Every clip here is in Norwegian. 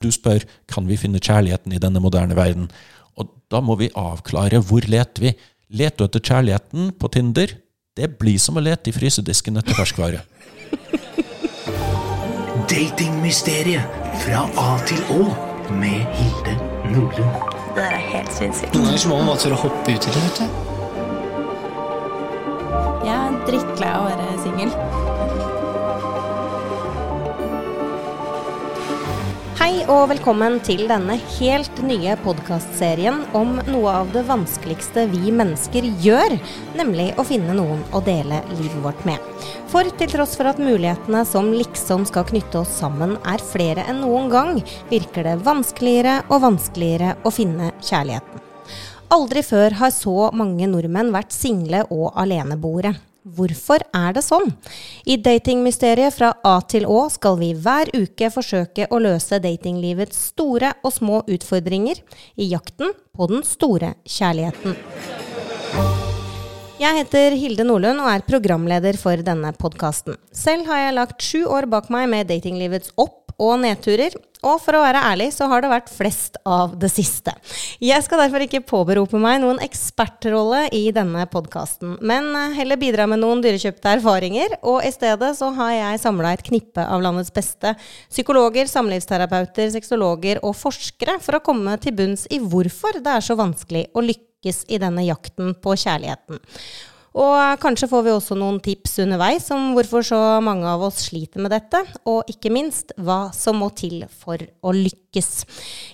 Du spør kan vi finne kjærligheten i denne moderne verden. Og da må vi avklare hvor leter vi. Leter du etter kjærligheten på Tinder? Det blir som å lete i frysedisken etter ferskvare. Datingmysteriet fra A til Å med Hilde Nordlund. Det er helt sinnssykt. Noen ganger må man bare tørre å hoppe ut i det, vet du. Jeg er drittlei av å være singel. Hei og velkommen til denne helt nye podkastserien om noe av det vanskeligste vi mennesker gjør, nemlig å finne noen å dele livet vårt med. For til tross for at mulighetene som liksom skal knytte oss sammen er flere enn noen gang, virker det vanskeligere og vanskeligere å finne kjærligheten. Aldri før har så mange nordmenn vært single og aleneboere. Hvorfor er det sånn? I Datingmysteriet fra A til Å skal vi hver uke forsøke å løse datinglivets store og små utfordringer i jakten på den store kjærligheten. Jeg heter Hilde Nordlund og er programleder for denne podkasten. Selv har jeg lagt sju år bak meg med datinglivets opp- og nedturer, og for å være ærlig så har det vært flest av det siste. Jeg skal derfor ikke påberope meg noen ekspertrolle i denne podkasten, men heller bidra med noen dyrekjøpte erfaringer, og i stedet så har jeg samla et knippe av landets beste psykologer, samlivsterapeuter, sexologer og forskere for å komme til bunns i hvorfor det er så vanskelig å lykkes i denne jakten på kjærligheten. Og kanskje får vi også noen tips underveis om hvorfor så mange av oss sliter med dette, og ikke minst hva som må til for å lykkes.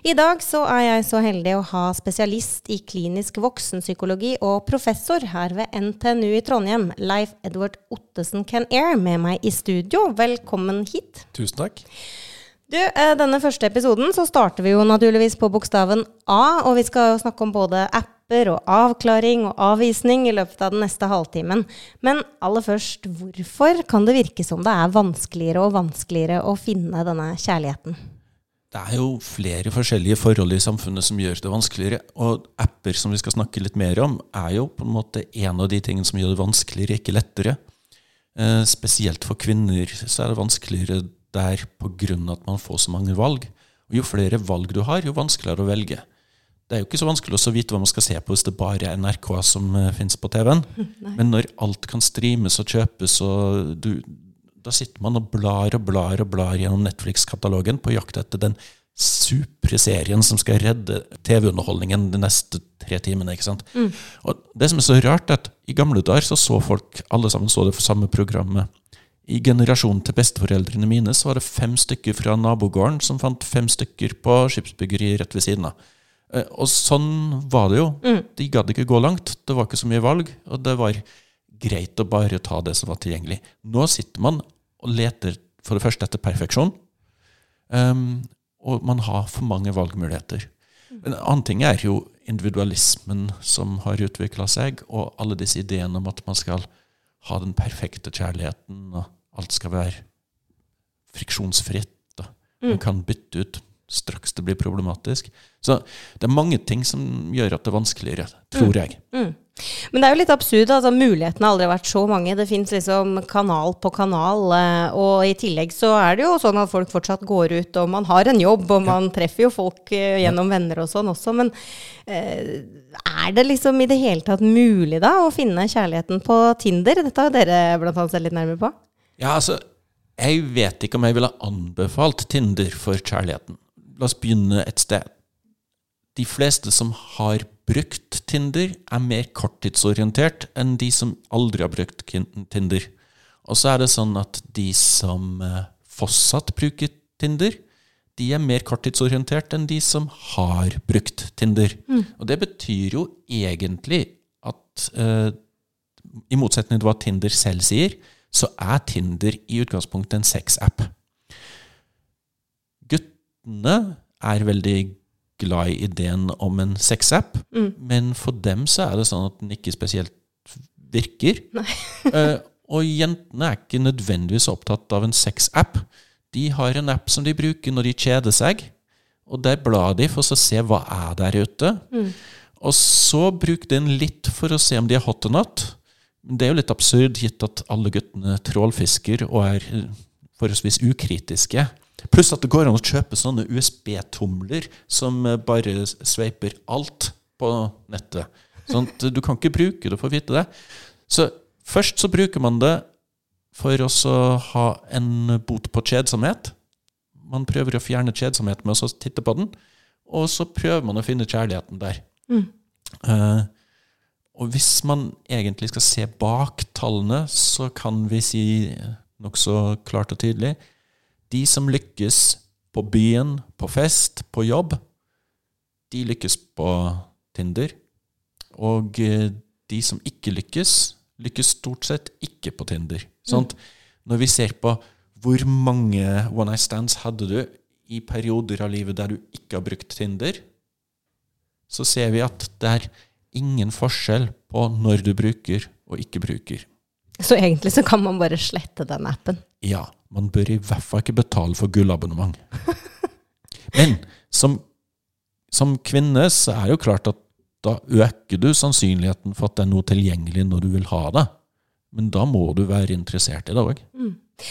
I dag så er jeg så heldig å ha spesialist i klinisk voksenpsykologi og professor her ved NTNU i Trondheim, Leif Edward Ottesen Can-Air, med meg i studio. Velkommen hit. Tusen takk. Du, denne første episoden så starter vi jo naturligvis på bokstaven A, og vi skal jo snakke om både apper og avklaring og avvisning i løpet av den neste halvtimen. Men aller først, hvorfor kan det virke som det er vanskeligere og vanskeligere å finne denne kjærligheten? Det er jo flere forskjellige forhold i samfunnet som gjør det vanskeligere. Og apper, som vi skal snakke litt mer om, er jo på en måte en av de tingene som gjør det vanskeligere, ikke lettere. Eh, spesielt for kvinner så er det vanskeligere der pga. at man får så mange valg. Og Jo flere valg du har, jo vanskeligere å velge. Det er jo ikke så vanskelig å vite hva man skal se på hvis det bare er NRK som uh, finnes på TV-en. Men når alt kan streames og kjøpes, og du, da sitter man og blar og blar og blar gjennom Netflix-katalogen på jakt etter den supre serien som skal redde TV-underholdningen de neste tre timene. ikke sant? Mm. Og Det som er så rart, er at i gamle dager så så folk alle sammen så det for samme programmet i generasjonen til besteforeldrene mine så var det fem stykker fra nabogården som fant fem stykker på skipsbyggeri rett ved siden av. Eh, og sånn var det jo. Mm. De gadd ikke gå langt. Det var ikke så mye valg. Og det var greit å bare ta det som var tilgjengelig. Nå sitter man og leter for det første etter perfeksjon. Um, og man har for mange valgmuligheter. En annen ting er jo individualismen som har utvikla seg, og alle disse ideene om at man skal ha den perfekte kjærligheten. og alt skal være friksjonsfritt. Man mm. kan bytte ut straks det blir problematisk. Så det er mange ting som gjør at det er vanskeligere, tror mm. jeg. Mm. Men det er jo litt absurd. altså Mulighetene har aldri vært så mange. Det fins liksom kanal på kanal. Eh, og i tillegg så er det jo sånn at folk fortsatt går ut, og man har en jobb, og man treffer jo folk eh, gjennom venner og sånn også. Men eh, er det liksom i det hele tatt mulig da å finne kjærligheten på Tinder? Dette har dere blant annet sett litt nærmere på. Ja, altså, jeg vet ikke om jeg ville anbefalt Tinder for kjærligheten. La oss begynne et sted. De fleste som har brukt Tinder, er mer korttidsorientert enn de som aldri har brukt Tinder. Og så er det sånn at de som eh, fortsatt bruker Tinder, de er mer korttidsorientert enn de som har brukt Tinder. Mm. Og det betyr jo egentlig at eh, i motsetning til hva Tinder selv sier, så er Tinder i utgangspunktet en sex-app. Guttene er veldig glad i ideen om en sex-app, mm. men for dem så er det sånn at den ikke spesielt virker. uh, og jentene er ikke nødvendigvis opptatt av en sex-app. De har en app som de bruker når de kjeder seg, og der blar de for å se hva er der ute. Mm. Og så bruk den litt for å se om de er hot or not. Det er jo litt absurd, gitt at alle guttene trålfisker og er forholdsvis ukritiske. Pluss at det går an å kjøpe sånne USB-tomler som eh, bare sveiper alt på nettet. Sånn at du kan ikke bruke det for å vite det. Så først så bruker man det for å ha en bot på kjedsomhet. Man prøver å fjerne kjedsomhet med å titte på den, og så prøver man å finne kjærligheten der. Eh, og hvis man egentlig skal se bak tallene, så kan vi si nokså klart og tydelig de som lykkes på byen, på fest, på jobb, de lykkes på Tinder. Og eh, de som ikke lykkes, lykkes stort sett ikke på Tinder. Sant? Når vi ser på hvor mange one night stands hadde du i perioder av livet der du ikke har brukt Tinder, så ser vi at det er ingen forskjell på når du bruker og ikke bruker. Så egentlig så kan man bare slette den appen. Ja, man bør i hvert fall ikke betale for gullabonnement. Men som, som kvinne så er jo klart at da øker du sannsynligheten for at det er noe tilgjengelig når du vil ha det. Men da må du være interessert i det òg.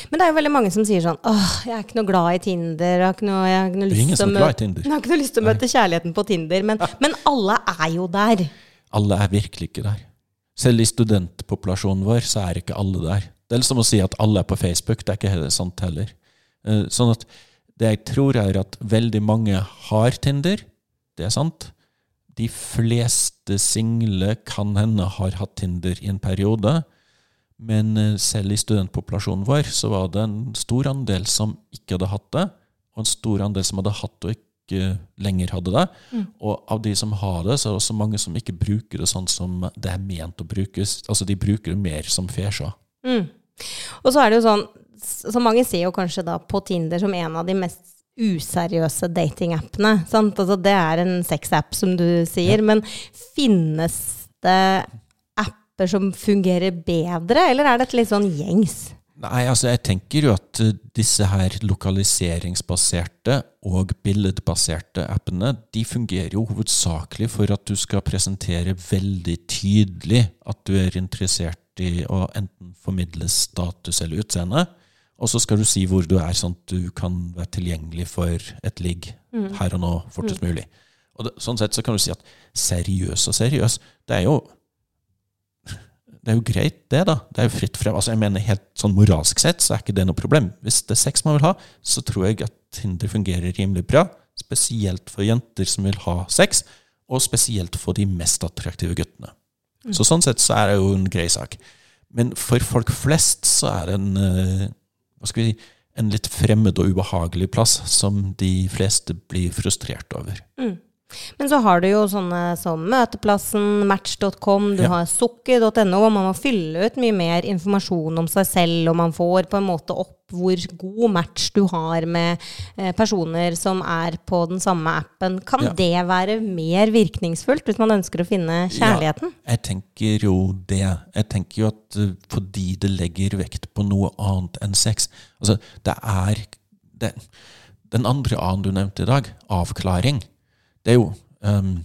Men det er jo veldig mange som sier sånn Åh, jeg er ikke noe glad i Tinder. Jeg har ikke noe, jeg har ikke noe Det er ingen lyst til å er glad i møte Tinder. Jeg har ikke noe lyst til å møte kjærligheten på Tinder. Men, men alle er jo der. Alle er virkelig ikke der. Selv i studentpopulasjonen vår så er ikke alle der. Det er som å si at alle er på Facebook. Det er ikke helt sant heller. Eh, Sånn at det jeg tror er at veldig mange har Tinder. Det er sant. De fleste single kan hende har hatt Tinder i en periode. Men eh, selv i studentpopulasjonen vår så var det en stor andel som ikke hadde hatt det, og en stor andel som hadde hatt det og ikke lenger hadde det. Og av de som har det, så er det også mange som ikke bruker det sånn som det er ment å brukes. Altså de bruker det mer som fesja. Og så er det jo sånn Så mange ser jo kanskje da på Tinder som en av de mest useriøse datingappene. Altså det er en sexapp, som du sier. Men finnes det apper som fungerer bedre, eller er dette litt sånn gjengs? Nei, altså jeg tenker jo at eh, disse her lokaliseringsbaserte og billedbaserte appene, de fungerer jo hovedsakelig for at du skal presentere veldig tydelig at du er interessert i å enten formidle status eller utseende, og så skal du si hvor du er, sånn at du kan være tilgjengelig for et ligg her og nå fortest mulig. Og det, sånn sett så kan du si at seriøs og seriøs, det er jo det er jo greit, det, da. Det er jo fritt frem. Altså, jeg mener Helt sånn moralsk sett så er ikke det noe problem. Hvis det er sex man vil ha, så tror jeg at Tinder fungerer rimelig bra. Spesielt for jenter som vil ha sex, og spesielt for de mest attraktive guttene. Så sånn sett så er det jo en grei sak. Men for folk flest så er det en eh, hva skal vi si, en litt fremmed og ubehagelig plass som de fleste blir frustrert over. Men så har du jo sånne som Møteplassen, Match.com, du Ja. har sukker.no, og man må fylle ut mye mer informasjon om seg selv, og man får på en måte opp hvor god match du har med eh, personer som er på den samme appen. Kan Ja. det være mer virkningsfullt hvis man ønsker å finne kjærligheten? Ja, jeg tenker jo det. Jeg tenker jo at eh, fordi det legger vekt på noe annet enn sex Altså, det er det, Den andre A-en du nevnte i dag, avklaring, det er jo um,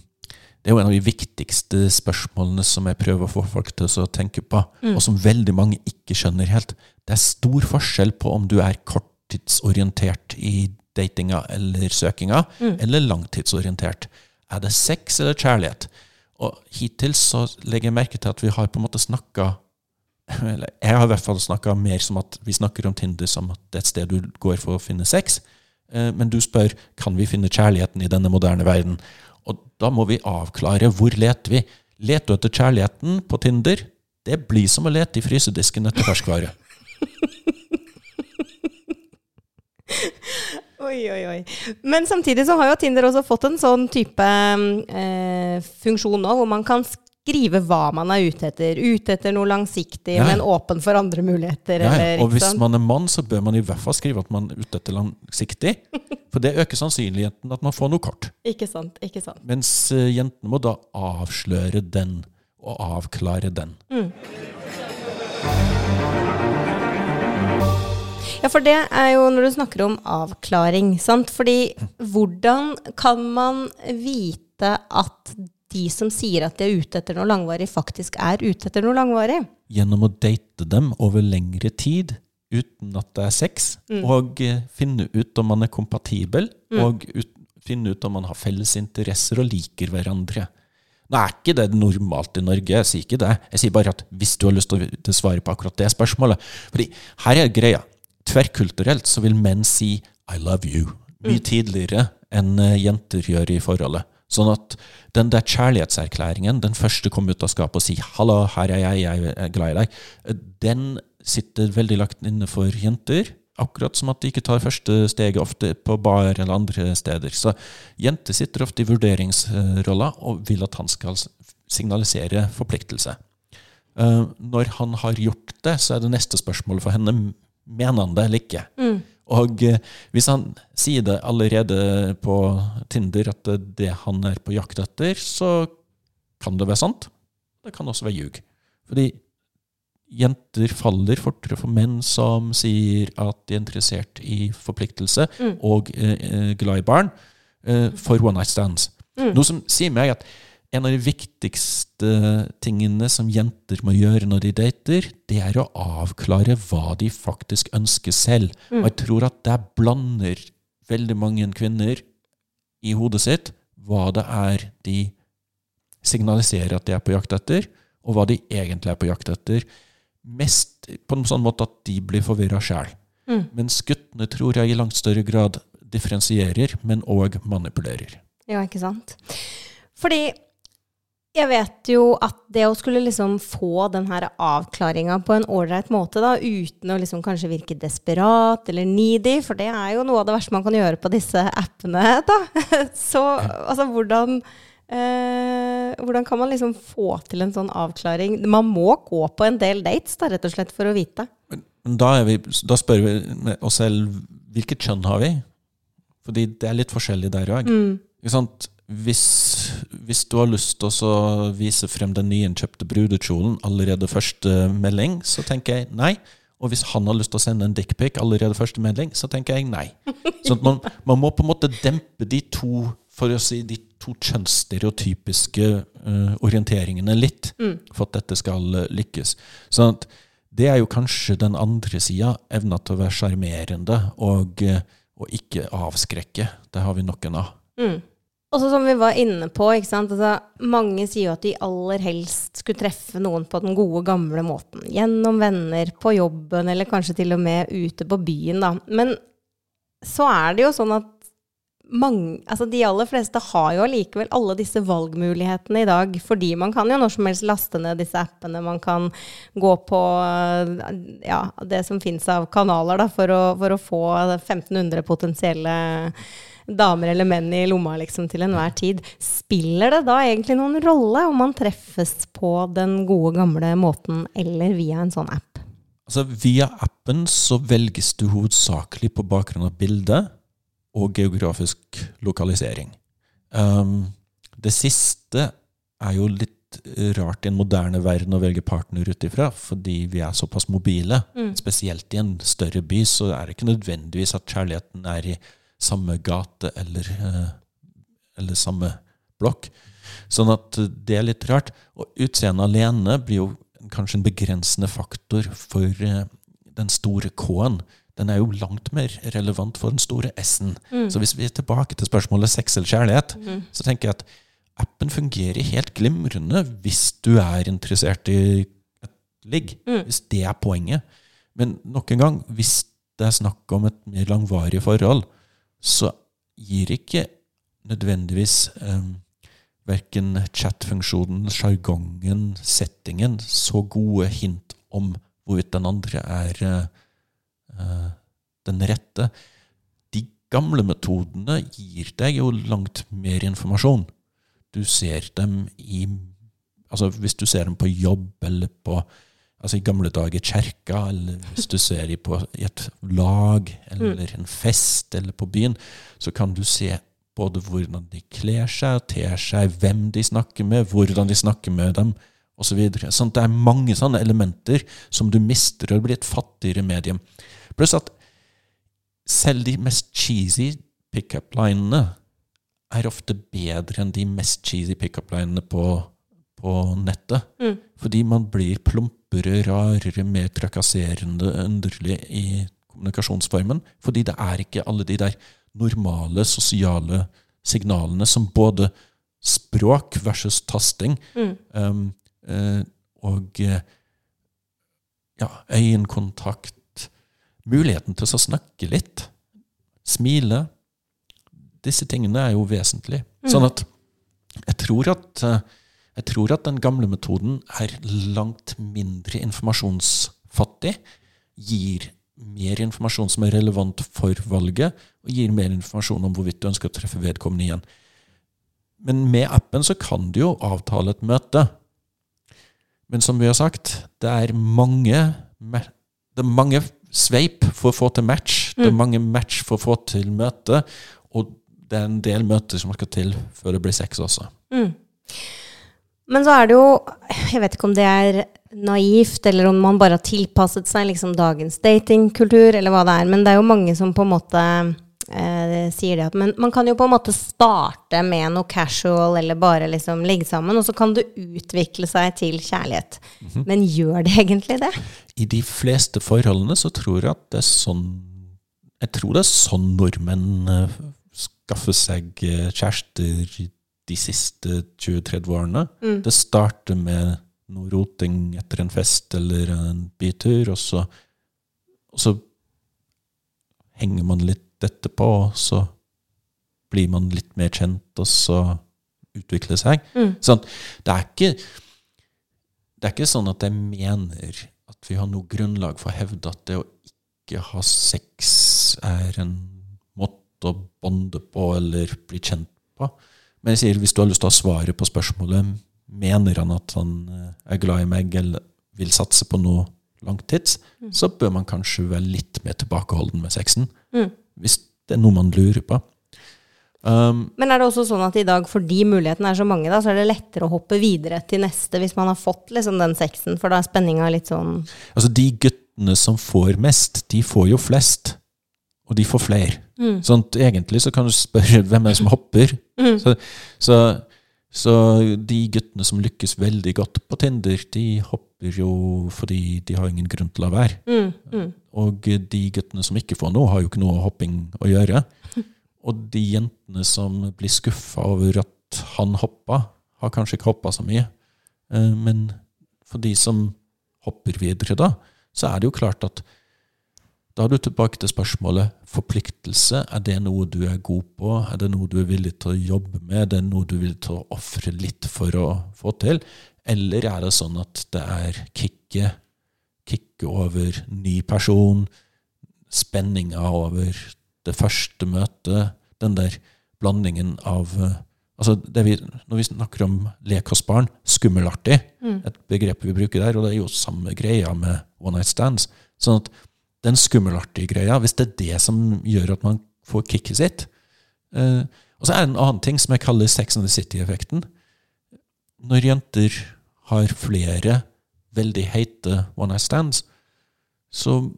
det er jo en av de viktigste spørsmålene som jeg prøver å få folk til å tenke på, og som veldig mange ikke skjønner helt. Det er stor forskjell på om du er korttidsorientert i datinga eller søkinga, eller langtidsorientert. Er det sex eller kjærlighet? Og hittil så legger jeg merke til at vi har på en måte snakka eller Jeg har i hvert fall snakka mer som at vi snakker om Tinder som at det er et sted du går for å finne sex. Eh, Men du spør kan vi finne kjærligheten i denne moderne verden. Og da må vi avklare hvor leter vi. Leter du etter kjærligheten på Tinder? Det blir som å lete i frysedisken etter ferskvare. Oi, oi, oi. Men samtidig så har jo Tinder også fått en sånn type eh, funksjon nå, hvor man kan skrive hva man er ute etter. Ute etter noe langsiktig, Ja. men åpen for andre muligheter. Ja, eller, og hvis sant? man er mann, så bør man i hvert fall skrive at man er ute etter langsiktig. For det øker sannsynligheten at man får noe kort. Ikke sant, ikke sant. Mens uh, jentene må da avsløre den, og avklare den. Ja, for det er jo når du snakker om avklaring, sant? Fordi hvordan kan man vite at de som sier at de er ute etter noe langvarig, faktisk er ute etter noe langvarig? Gjennom å date dem over lengre tid, uten at det er sex, og eh, finne ut om man er kompatibel, og ut, finne ut om man har felles interesser og liker hverandre. Nå er ikke det normalt i Norge, jeg sier ikke det. Jeg sier bare at hvis du har lyst til å svare på akkurat det spørsmålet Fordi her er greia. Tverrkulturelt så vil menn si 'I love you' mye tidligere enn eh, jenter gjør i forholdet. Sånn at den der kjærlighetserklæringen, den første kom ut av skapet og si 'hallo, her er jeg, jeg er glad i deg', den sitter veldig lagt inne for jenter. Akkurat som at de ikke tar første steget ofte på bar eller andre steder. Så jenter sitter ofte i vurderingsrolla og vil at han skal signalisere forpliktelse. Eh, når han har gjort det, så er det neste spørsmålet for henne mener han det eller ikke. Og eh, hvis han sier det allerede på Tinder at det er det han er på jakt etter, så kan det være sant. Det kan også være ljug. Fordi jenter faller fortere for menn som sier at de er interessert i forpliktelse og eh, eh, glad i barn, eh, for one night stands. Noe som sier meg at en av de viktigste tingene som jenter må gjøre når de dater, det er å avklare hva de faktisk ønsker selv. Og jeg tror at det blander veldig mange kvinner i hodet sitt hva det er de signaliserer at de er på jakt etter, og hva de egentlig er på jakt etter. Mest på en sånn måte at de blir forvirra sjæl. Mens guttene tror jeg i langt større grad differensierer, men òg manipulerer. Ja, ikke sant? Fordi jeg vet jo at det å skulle liksom få den her avklaringa på en ålreit måte, da, uten å liksom kanskje virke desperat eller needy, for det er jo noe av det verste man kan gjøre på disse appene, da. Så altså, hvordan eh, hvordan kan man liksom få til en sånn avklaring? Man må gå på en del dates, da, rett og slett, for å vite. Da, vi, da spør vi oss selv hvilket kjønn har vi? Fordi det er litt forskjellig der òg. Hvis, hvis du har lyst til å vise frem den nyinnkjøpte brudekjolen allerede første melding, så tenker jeg nei. Og hvis han har lyst til å sende en dickpic allerede første melding, så tenker jeg nei. Så man, man må på en måte dempe de to for å si de to kjønnsstereotypiske uh, orienteringene litt for at dette skal eh, lykkes. Sånn at det er jo kanskje den andre sida, evna til å være sjarmerende og, eh, og ikke avskrekke. Det har vi noen av. Og så som vi var inne på? Altså, mange sier jo at de aller helst skulle treffe noen på den gode, gamle måten. Gjennom venner, på jobben, eller kanskje til og med ute på byen, da. Men så er det jo sånn at mange, altså de aller fleste har jo allikevel alle disse valgmulighetene i dag, fordi man kan jo når som helst laste ned disse appene, man kan gå på ja, det som finnes av kanaler da, for å, for å få 1500 potensielle damer eller menn i lomma liksom, til enhver tid. Spiller det da egentlig noen rolle om man treffes på den gode, gamle måten eller via en sånn app? Altså, via appen så velges du hovedsakelig på bakgrunn av bilde og geografisk lokalisering. Um, det siste er jo litt rart i en moderne verden å velge partner ut ifra, fordi vi er såpass mobile. Spesielt i en større by så er det ikke nødvendigvis at kjærligheten er i samme gate eller, eh, eller samme blokk. Sånn at det er litt rart. Og utseendet alene blir jo kanskje en begrensende faktor for eh, den store K-en. Den er jo langt mer relevant for den store S-en. Så hvis vi er tilbake til spørsmålet sex eller kjærlighet, så tenker jeg at appen fungerer helt glimrende hvis du er interessert i et ligg. Hvis det er poenget. Men nok en gang, hvis det er snakk om et mer langvarig forhold, så gir ikke nødvendigvis um, verken chatfunksjonen, sjargongen, settingen så gode hint om hvorvidt den andre er eh, den rette. De gamle metodene gir deg jo langt mer informasjon. Du ser dem i Altså hvis du ser dem på jobb eller på altså i gamle dager kjerka, eller hvis du ser dem på, i et lag eller en fest eller på byen, så kan du se både hvordan de kler seg, ter seg, hvem de snakker med, hvordan de snakker med dem, osv. Så sånn, det er mange sånne elementer som du mister og blir et fattigere medium. Pluss at selv de mest cheesy pickup-linene er ofte bedre enn de mest cheesy pickup-linene på, på nettet. Mm. Fordi man blir plumpere, rarere, mer trakasserende, underlig i kommunikasjonsformen. Fordi det er ikke alle de der normale sosiale signalene som både språk versus tasting Mm. um, uh, og eh, ja, øyekontakt Muligheten til å snakke litt. Smile. Disse tingene er jo vesentlige. Sånn at jeg tror at eh, jeg tror at den gamle metoden er langt mindre informasjonsfattig, gir mer informasjon som er relevant for valget, og gir mer informasjon om hvorvidt du ønsker å treffe vedkommende igjen. Men med appen så kan du jo avtale et møte. Men som vi har sagt, det er mange, det er mange sveip for å få til match. Det er mange match for å få til møte. Og det er en del møter som skal til før det blir sex også. Mm. Men så er det jo Jeg vet ikke om det er naivt, eller om man bare har tilpasset seg liksom dagens datingkultur, eller hva det er. Men det er jo mange som på en måte eh, sier det at Men man kan jo på en måte starte med noe casual, eller bare liksom ligge sammen, og så kan det utvikle seg til kjærlighet. Men gjør det egentlig det? I de fleste forholdene så tror jeg at det er sånn Jeg tror det er sånn nordmenn eh, skaffer seg eh, kjærester de siste 20-30 årene. Det starter med noe roting etter en fest eller en bytur, og så, og så henger man litt etterpå, og så blir man litt mer kjent, og så utvikler seg. Sånn, det er ikke det er ikke sånn at jeg mener at vi har noe grunnlag for å hevde at det å ikke ha sex er en måte å bonde på eller bli kjent på. Men jeg sier, hvis du har lyst til å ha svaret på spørsmålet mener han at han eh, er glad i meg eller vil satse på noe langtids, så bør man kanskje være litt mer tilbakeholden med sexen. Hvis det er noe man lurer på. Um, Men er det også sånn at i dag, fordi mulighetene er så mange, da, så er det lettere å hoppe videre til neste hvis man har fått liksom den sexen? For da er spenninga litt sånn Altså, de guttene som får mest, de får jo flest. Og de får flere. Sånn at egentlig så kan du spørre hvem er det som hopper. Så, så, så de guttene som lykkes veldig godt på Tinder, de hopper jo fordi de har ingen grunn til å la være. Og de guttene som ikke får noe, har jo ikke noe hopping å gjøre. Og de jentene som blir skuffa over at han hoppa, har kanskje ikke hoppa så mye. Eh, Men for de som hopper videre da, så er det jo klart at da er du tilbake til spørsmålet forpliktelse. Er det noe du er god på? Er det noe du er villig til å jobbe med? Er det noe du er villig til å ofre litt for å få til? Eller er det sånn at det er kicket, kicket over ny person, spenninga over det første møtet, den der blandingen av eh, Altså vi, når vi snakker om lek hos barn, skummelartig, et begrep vi bruker der, og det er jo samme greia med one night stands. Sånn at den skummelartige greia, hvis det er det som gjør at man får kicket sitt eh, Og så er det en annen ting som jeg kaller Sex and the City-effekten. Når jenter har flere veldig heite one night stands, så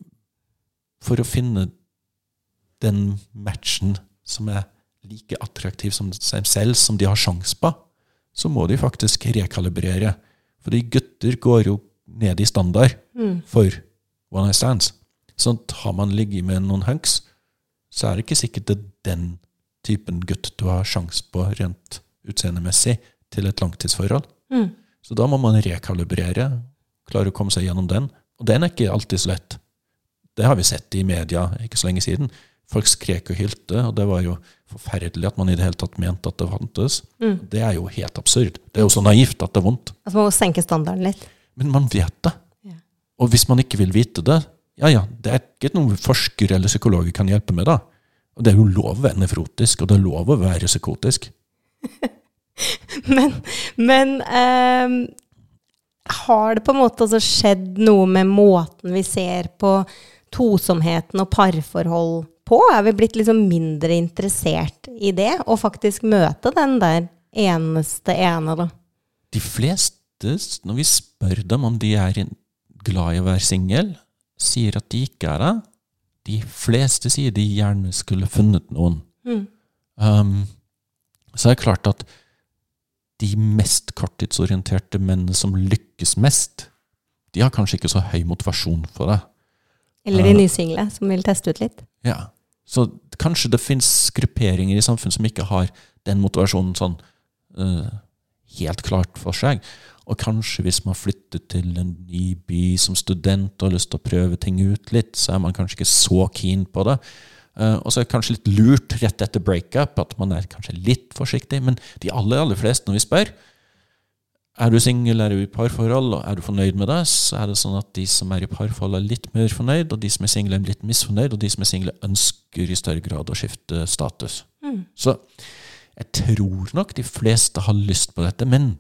for å finne den matchen som er like attraktiv som seg selv, som de har sjans på, så må de faktisk rekalibrere. Fordi gutter går jo ned i standard for one night stands. Så har man ligget med noen hunks, så er det ikke sikkert det er den typen gutt du har sjans på rent utseendemessig til et langtidsforhold. Så da må man rekalibrere, klare å komme seg gjennom den. Og den er ikke alltid så lett. Det har vi sett i media ikke så lenge siden. Folk skrek og hylte, og det var jo forferdelig at man i det hele tatt mente at det fantes. Det er jo helt absurd. Det er jo så naivt at det er vondt. Altså man må senke standarden litt. Men man vet det. Ja. Og hvis man ikke vil vite det, ja ja, det er ikke noe forsker eller psykologer kan hjelpe med, da. Og det er jo lov å være nefrotisk, og det er lov å være psykotisk. Men, men um, har det på en måte altså skjedd noe med måten vi ser på tosomheten og parforhold på? Er vi blitt liksom mindre interessert i det, og faktisk møte den der eneste ene, da? De fleste, når vi spør dem om de er glad i å være singel, sier at de ikke er det. De fleste sier de gjerne skulle funnet noen. Um, så er det klart at de mest korttidsorienterte mennene som lykkes mest, de har kanskje ikke så høy motivasjon for det. Eller de nysingle som vil teste ut litt. Ja. Så kanskje det fins grupperinger i samfunnet som ikke har den motivasjonen sånn uh, helt klart for seg. Og kanskje hvis man flytter til en ny by som student og har lyst til å prøve ting ut litt, så er man kanskje ikke så keen på det. Eh, og så er det kanskje litt lurt rett etter breakup at man er kanskje litt forsiktig. Men de aller, aller fleste, når vi spør er du singel, er du i parforhold, og er du fornøyd med det, så er det sånn at de som er i parforhold, er litt mer fornøyd, og de som er single, er litt misfornøyd, og de som er single, ønsker i større grad å skifte status. Så jeg tror nok de fleste har lyst på dette, men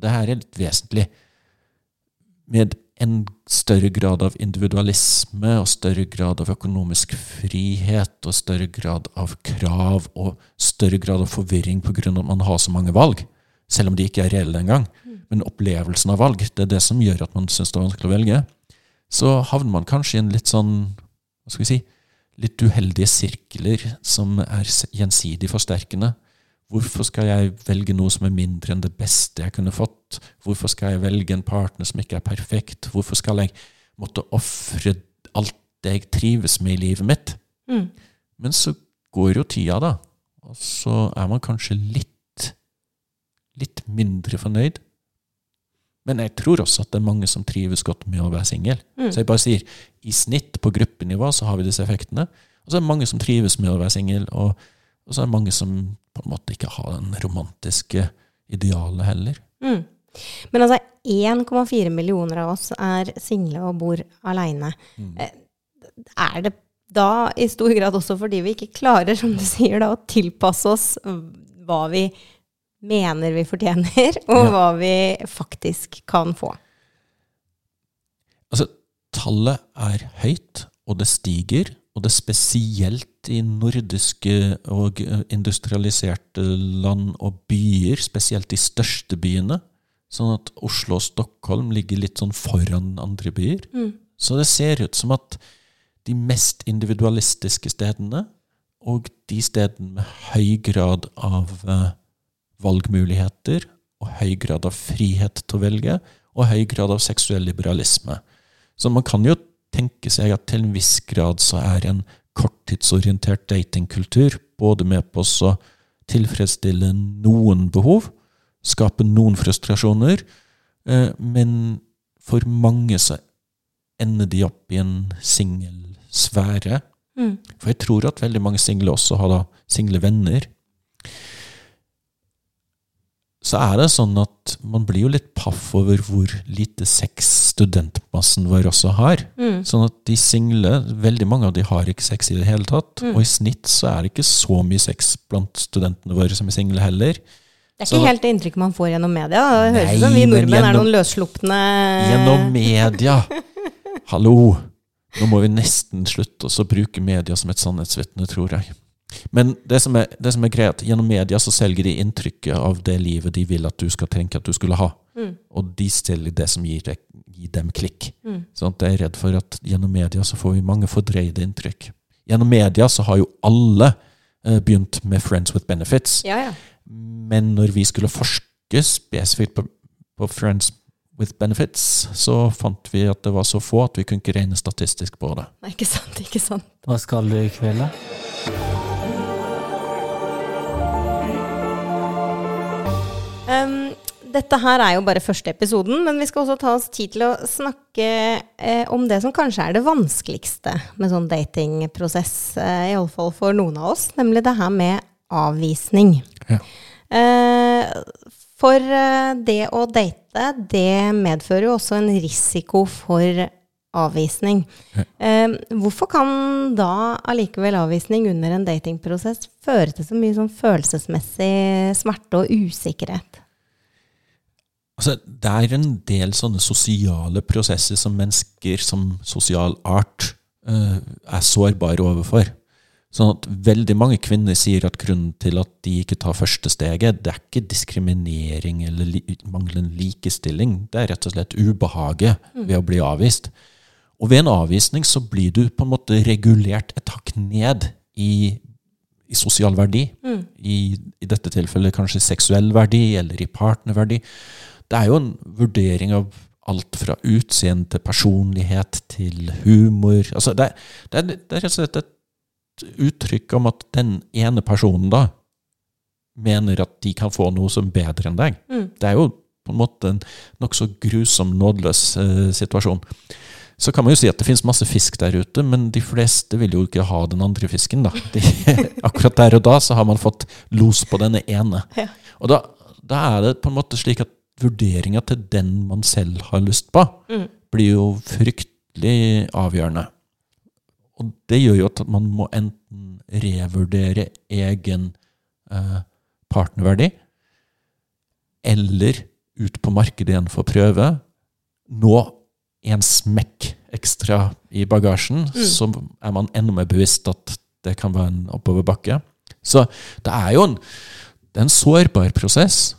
og det her er litt vesentlig med en større grad av individualisme og større grad av økonomisk frihet og større grad av krav og større grad av forvirring pga. at man har så mange valg, selv om de ikke er reelle engang. Men opplevelsen av valg, det er det som gjør at man syns det er vanskelig å velge. Så havner man kanskje i en litt sånn hva skal vi si, litt uheldige sirkler som er gjensidig forsterkende. Hvorfor skal jeg velge noe som er mindre enn det beste jeg kunne fått? Hvorfor skal jeg velge en partner som ikke er perfekt? Hvorfor skal jeg måtte ofre alt det jeg trives med i livet mitt? Mm. Men så går jo tida, da. Og så er man kanskje litt litt mindre fornøyd. Men jeg tror også at det er mange som trives godt med å være singel. Mm. Så jeg bare sier i snitt på gruppenivå så har vi disse effektene. Og så er det mange som trives med å være singel, og, og så er det mange som på en måte ikke har den romantiske idealet heller. Mm. Men altså, 1,4 millioner av oss er single og bor aleine. Mm. Er det da i stor grad også fordi vi ikke klarer, som du sier, da, å tilpasse oss hva vi mener vi fortjener, og Ja. hva vi faktisk kan få? Altså, tallet er høyt, og det stiger. Og det er spesielt i nordiske og eh, industrialiserte land og byer, spesielt de største byene. Sånn at Oslo og Stockholm ligger litt sånn foran andre byer. Så det ser ut som at de mest individualistiske stedene, og de stedene med høy grad av eh, valgmuligheter, og høy grad av frihet til å velge, og høy grad av seksuell liberalisme. Så man kan jo tenke seg at til en viss grad så er en korttidsorientert datingkultur både med på å tilfredsstille noen behov, skape noen frustrasjoner, eh, men for mange så ender de opp i en singelsfære. Mm. For jeg tror at veldig mange single også har da single venner. Så er det sånn at man blir jo litt paff over hvor lite sex studentmassen vår også har. Mm. Sånn at de single, veldig mange av de har ikke sex i det hele tatt. Mm. Og i snitt så er det ikke så mye sex blant studentene våre som er single heller. Det er Så- ikke helt det inntrykket man får gjennom media. Det høres ut som vi nordmenn nordmenn er noen løsslupne Gjennom media. Hallo! Nå må vi nesten slutte å bruke media som et sannhetsvitne, tror jeg. Men det som, er, det som er greit, gjennom media så selger de inntrykket av det livet de vil at du skal tenke at du skulle ha. Mm. Og de selger det som gir, deg- gir dem klikk. Mm. Sånn at jeg er redd for at gjennom media så får vi mange fordreide inntrykk. Gjennom media så har jo alle eh, begynt med Friends with Benefits. Ja, ja. Men når vi skulle forske spesifikt på, på Friends with Benefits, så fant vi at det var så få at vi kunne ikke regne statistisk på det. Nei, ikke sant, ikke sant. Hva skal du i kveld, da? Um, dette her er jo bare første episoden, men vi skal også ta oss tid til å snakke eh, om det som kanskje er det vanskeligste med sånn datingprosess, eh, iallfall for noen av oss, nemlig det her med avvisning. Ja. Eh, for eh, det å date, det medfører jo også en risiko for avvisning. Ja. Eh, hvorfor kan da allikevel avvisning under en datingprosess føre til så mye sånn følelsesmessig smerte og usikkerhet? Altså, det er en del sånne sosiale prosesser som mennesker som sosial art eh, er sårbare overfor. Sånn at veldig mange kvinner sier at grunnen til at de ikke tar første steget, det er ikke diskriminering eller li manglende likestilling. Det er rett og slett ubehaget ved å bli avvist. Og ved en avvisning så blir du på en måte regulert et hakk ned i, i sosial verdi. I, I dette tilfellet kanskje seksuell verdi, eller i partnerverdi. Det er jo en vurdering av alt fra utseende til personlighet til humor. Altså det, det, det er rett og slett et uttrykk om at den ene personen da mener at de kan få noe som er bedre enn deg. Det er jo på en måte en nokså grusom, nådeløs eh, situasjon. Så kan man jo si at det finnes masse fisk der ute, men de fleste vil jo ikke ha den andre fisken. da. De, akkurat der og da så har man fått los på denne ene. Ja. Og da, da er det på en måte slik at vurderinga til den man selv har lyst på, blir jo fryktelig avgjørende. Og det gjør jo at man må enten revurdere egen eh, partnerverdi, eller ut på markedet igjen for å prøve. Nå en smekk ekstra i bagasjen, så er man enda mer bevisst at det kan være en oppoverbakke. Så det er jo en, det er en sårbar prosess,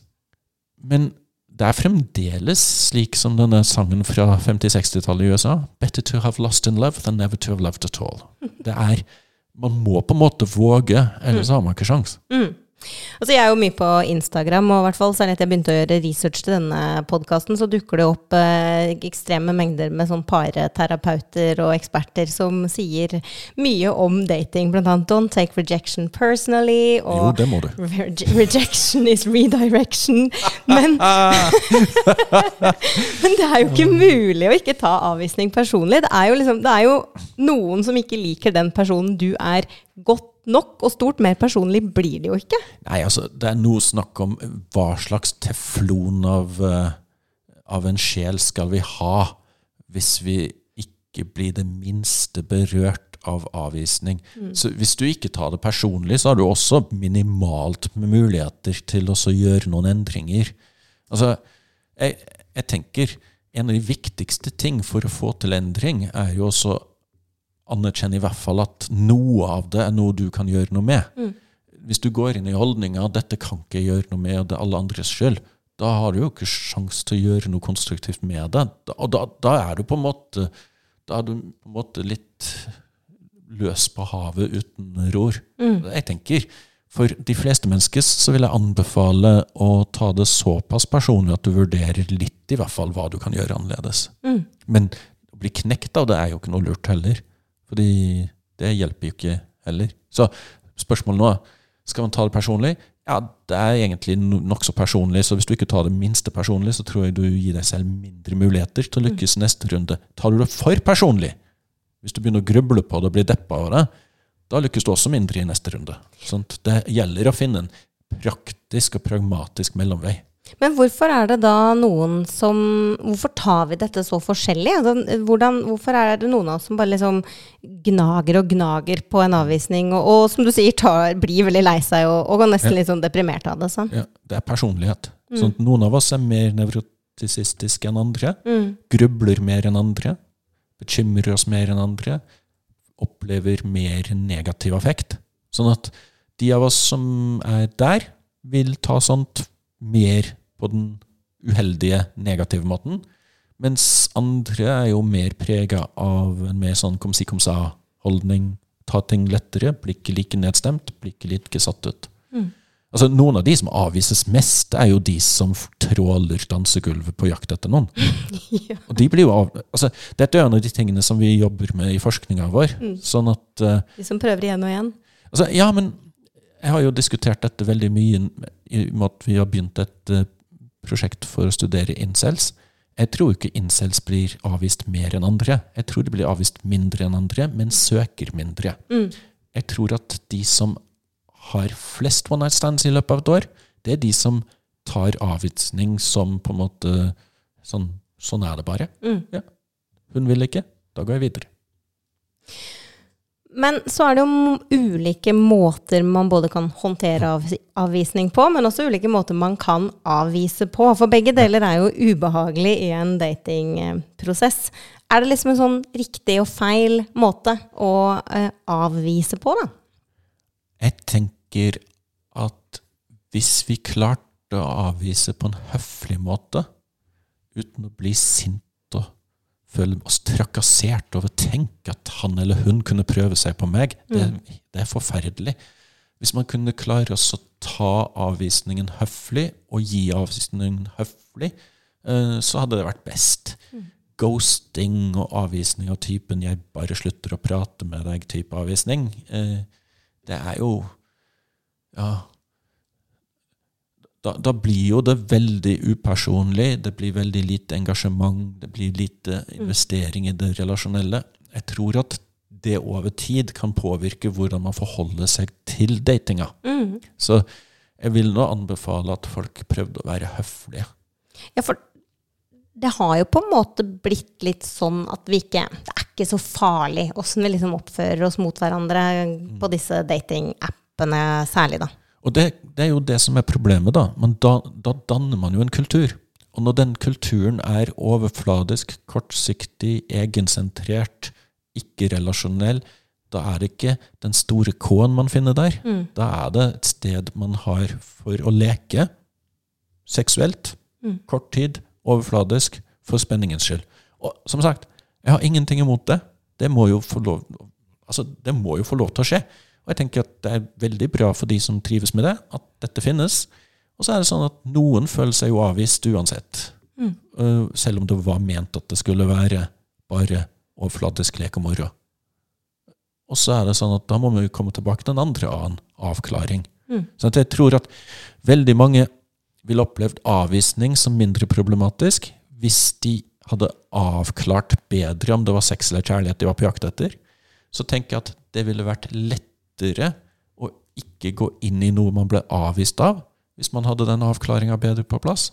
men det er fremdeles slik som denne sangen fra 50-60-tallet i USA. Better to have lost in love than never to have loved at all. Det er, Man må på en måte våge, ellers har man ikke sjans. Altså, jeg er jo mye på Instagram, og i hvert fall særlig etter jeg begynte å gjøre research til denne podkasten, så dukker det opp eh, ekstreme mengder med sånn pareterapeuter og eksperter som sier mye om dating, blant annet 'don't take rejection personally', Jo, og. Re- Rejection is redirection. Men, men det er jo ikke mulig å ikke ta avvisning personlig. Det er, jo liksom, det er jo noen som ikke liker den personen du er godt nok, og stort mer personlig blir det jo ikke. Nei, altså, det er noe snakk om hva slags teflon av, eh, av en sjel skal vi ha hvis vi ikke blir det minste berørt av avvisning. Så hvis du ikke tar det personlig, så har du også minimalt med muligheter til å gjøre noen endringer. Altså, jeg, jeg tenker en av de viktigste ting for å få til endring, er jo også anerkjenne i hvert fall at noe av det er noe du kan gjøre noe med. Hvis du går inn i holdninga dette kan ikke gjøre noe med, og det er alle andres skyld, da har du jo ikke sjans til å gjøre noe konstruktivt med det. Og da, da er du på en måte da er du på en måte litt løs på havet uten ror. Jeg tenker, For de fleste mennesker så vil jeg anbefale å ta det såpass personlig at du vurderer litt i hvert fall hva du kan gjøre annerledes. Men å bli knekt av det er jo ikke noe lurt heller. Fordi det hjelper jo ikke heller. Så spørsmålet nå er skal man ta det personlig. Ja, det er egentlig no- nokså personlig, så hvis du ikke tar det minste personlig, så tror jeg du gir deg selv mindre muligheter til å lykkes neste runde. Tar du det for personlig, hvis du begynner å gruble på det og blir deppa av det, da lykkes du også mindre i neste runde. Sånt? Det gjelder å finne en praktisk og pragmatisk mellomvei. Men hvorfor er det da noen som Hvorfor tar vi dette så forskjellig? Altså, hvordan, hvorfor er det noen av oss som bare liksom gnager og gnager på en avvisning, og, og som du sier, tar, blir veldig lei seg og, og går nesten litt sånn deprimert av det? Sånn. Ja, det er personlighet. Sånn at noen av oss er mer nevrotisistiske enn andre. Grubler mer enn andre. Bekymrer oss mer enn andre. Opplever mer negativ affekt. Sånn at de av oss som er der, vil ta sånt mer på den uheldige, negative måten. Mens andre er jo mer prega av en mer sånn kom si kom sa-holdning. Ta ting lettere, blir ikke like nedstemt, blir ikke like satt ut. Altså, noen av de som avvises mest, er jo de som tråler dansegulvet på jakt etter noen. Og de blir jo av, altså, dette er en av de tingene som vi jobber med i forskninga vår. Sånn at uh, De som prøver igjen og igjen. altså, Ja, men jeg har jo diskutert dette veldig mye i og med at vi har begynt et eh, prosjekt for å studere incels. Jeg tror ikke incels blir avvist mer enn andre. Jeg tror de blir avvist mindre enn andre, men søker mindre. Jeg tror at de som har flest one night stands i løpet av et år, det er de som tar avvisning som på en måte sånn, sånn er det bare. Ja. Hun vil ikke, da går jeg videre. Men så er det jo ulike måter man både kan håndtere av, avvisning på, men også ulike måter man kan avvise på. For begge deler er jo ubehagelig i en datingprosess. Er det liksom en sånn riktig og feil måte å eh, avvise på, da? Jeg tenker at hvis vi klarte å avvise på en høflig måte, uten å bli sint og føle oss trakassert over å tenke at han eller hun kunne prøve seg på meg, det, det er forferdelig. Hvis man kunne klare oss å ta avvisningen høflig, og gi avvisningen høflig, eh, så hadde det vært best. Ghosting og avvisning av typen 'jeg bare slutter å prate med deg'-type avvisning, eh, det er jo Ja. Da, da blir jo det veldig upersonlig, det blir veldig lite engasjement, det blir lite investering i det relasjonelle. Jeg tror at det over tid kan påvirke hvordan man forholder seg til datinga. Mm. Så jeg vil nå anbefale at folk prøvde å være høflige. Ja, for det har jo på en måte blitt litt sånn at vi ikke Det er ikke så farlig åssen vi liksom oppfører oss mot hverandre på disse datingappene særlig, da. Og det, det er jo det som er problemet, da. Men da, da danner man jo en kultur. Og når den kulturen er overfladisk, kortsiktig, egensentrert, ikke-relasjonell, da er det ikke den store K-en man finner der. Da er det et sted man har for å leke seksuelt, kort tid, overfladisk, for spenningens skyld. Og som sagt, jeg har ingenting imot det. Det må jo få lov, altså, det må jo få lov til å skje. Og jeg tenker at det er veldig bra for de som trives med det, at dette finnes. Og så er det sånn at noen føler seg jo avvist uansett. Mm. selv om det var ment at det skulle være bare overflatisk lek og moro. Og så er det sånn at da må vi komme tilbake til en andre annen avklaring. Så jeg tror at veldig mange ville opplevd avvisning som mindre problematisk hvis de hadde avklart bedre om det var sex eller kjærlighet de var på jakt etter. Så tenker jeg at det ville vært lettere å ikke gå inn i noe man ble avvist av, hvis man hadde den avklaringa bedre på plass.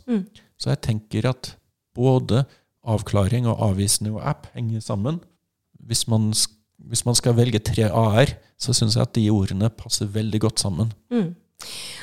Så jeg tenker at både avklaring og avvisning og app henger sammen. Hvis man, hvis man skal velge tre a-er, så syns jeg at de ordene passer veldig godt sammen.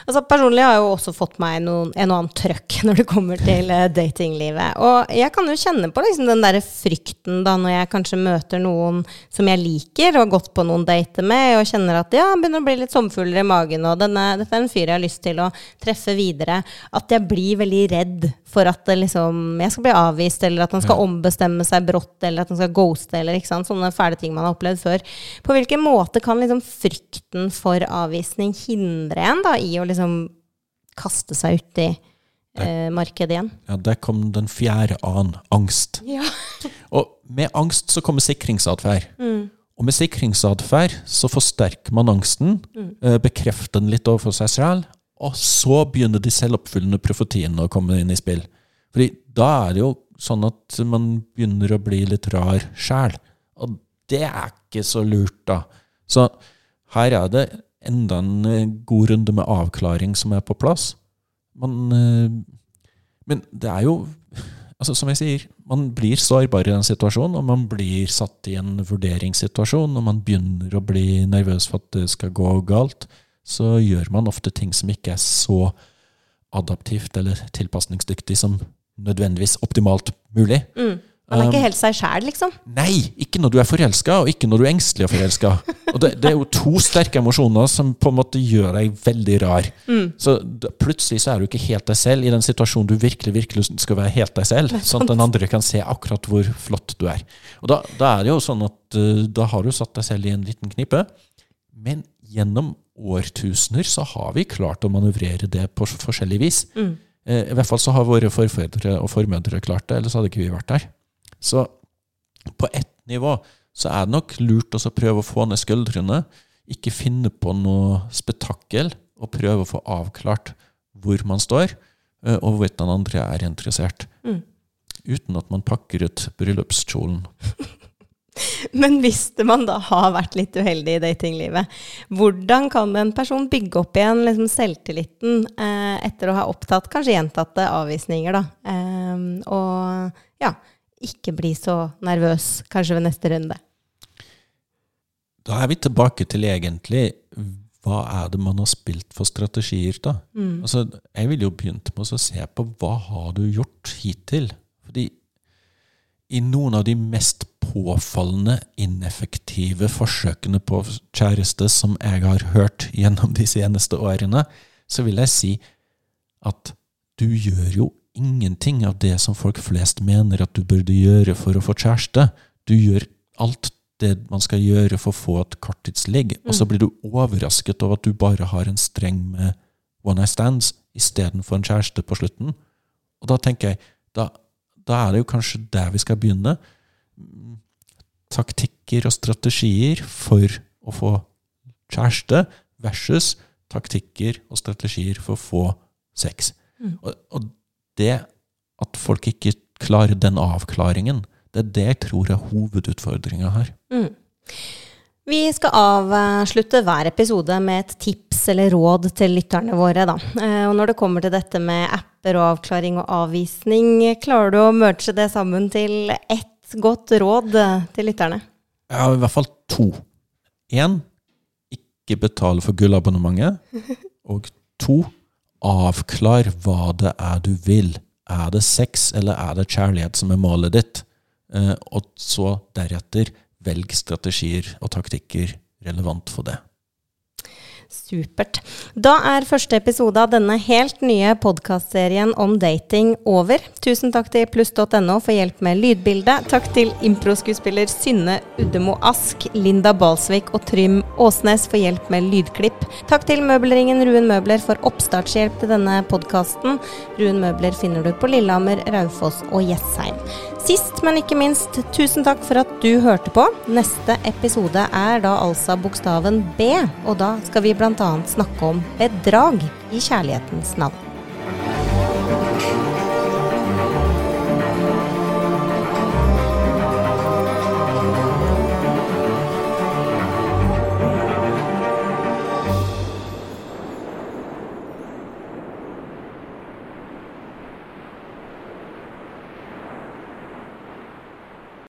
Altså Personlig har jeg jo også fått meg noen, en og annen trøkk når det kommer til eh, datinglivet. Og jeg kan jo kjenne på liksom den der frykten da når jeg kanskje møter noen som jeg liker og har gått på noen dater med, og kjenner at ja, begynner å bli litt sommerfugler i magen, og denne, dette er en fyr jeg har lyst til å treffe videre. At jeg blir veldig redd for at det liksom, jeg skal bli avvist, eller at han skal ombestemme seg brått, eller at han skal ghoste, eller ikke sant? sånne fæle ting man har opplevd før. På hvilken måte kan liksom frykten for avvisning hindre en da, i å liksom kaste seg ut i eh, markedet igjen? Ja, Der kom den fjerde a-en, angst. Ja. Og med angst så kommer sikringsatferd. Og med sikringsatferd så forsterker man angsten, eh, bekrefter den litt overfor seg selv, og så begynner de selvoppfyllende profetiene å komme inn i spill. Fordi da er det jo sånn at man begynner å bli litt rar sjæl. Og det er ikke så lurt, da. Så her er det enda en eh, god runde med avklaring som er på plass. Man eh, Men det er jo altså Som jeg sier, man blir sårbar i den situasjonen, og man blir satt i en vurderingssituasjon, og man begynner å bli nervøs for at det skal gå galt, så gjør man ofte ting som ikke er så adaptivt eller tilpasningsdyktig som nødvendigvis optimalt mulig. Man er ikke Um, helt seg sjæl, liksom. Nei, ikke når du er forelska, og ikke når du er engstelig og forelska. Og det, det er jo to sterke emosjoner som på en måte gjør deg veldig rar. Så da, plutselig så er du ikke helt deg selv i den situasjonen du virkelig virkelig skal være helt deg selv, sånn at den andre kan se akkurat hvor flott du er. Og da, da er det jo sånn at eh, da har du satt deg selv i en liten knipe. Men gjennom årtusener så har vi klart å manøvrere det på forskjellig vis. Mm. I hvert fall så har våre forfedre og formødre klart det, ellers hadde ikke vi vært der. Så på ett nivå så er det nok lurt å prøve å få ned skuldrene. Ikke finne på noe spetakkel, og prøve å få avklart hvor man står, eh, og hvorvidt den andre er interessert. Uten at man pakker ut bryllupskjolen. Men hvis man da har vært litt uheldig i datinglivet, hvordan kan en person bygge opp igjen liksom selvtilliten eh, etter å ha opptatt kanskje gjentatte avvisninger, da? Eh, og ja, ikke bli så nervøs kanskje ved neste runde. Da er vi tilbake til egentlig hva er det man har spilt for strategier, da? Altså, jeg ville jo begynt med å se på hva har du gjort hittil? Fordi i noen av de mest påfallende ineffektive forsøkene på kjæreste som jeg har hørt gjennom de seneste årene, så vil jeg si at du gjør jo ingenting av det som folk flest mener at du burde gjøre for å få kjæreste. Du gjør alt det man skal gjøre for å få et korttidsligg, og så blir du overrasket over at du bare har en streng med one night stands istedenfor en kjæreste på slutten. Og da tenker jeg, da, da er det jo kanskje der vi skal begynne. Mm, Taktikker og strategier for å få kjæreste versus taktikker og strategier for å få sex. Og, og det at folk ikke klarer den avklaringen, det er det jeg tror er hovedutfordringa her. Vi skal avslutte hver episode med et tips eller råd til lytterne våre. Da. Eh, Og når det kommer til dette med apper og avklaring og avvisning, klarer du å merge det sammen til ett godt råd eh, til lytterne? Ja, i hvert fall to. Én, ikke betale for gullabonnementet. Og to, avklar hva det er du vil. Er det sex, eller er det kjærlighet som er målet ditt? Eh, Og så deretter velg strategier og taktikker relevant for det. Supert. Da er første episode av denne helt nye podkastserien om dating over. Tusen takk til pluss.no for hjelp med lydbildet. Takk til improskuespiller Synne Uddemo Ask, Linda Balsvik og Trym Åsnes for hjelp med lydklipp. Takk til møbelringen Ruen Møbler for oppstartshjelp til denne podkasten. Ruen Møbler finner du på Lillehammer, Raufoss og Jessheim. Sist, men ikke minst, tusen takk for at du hørte på. Neste episode er da altså bokstaven B, og da skal vi bl.a. snakke om bedrag i kjærlighetens navn.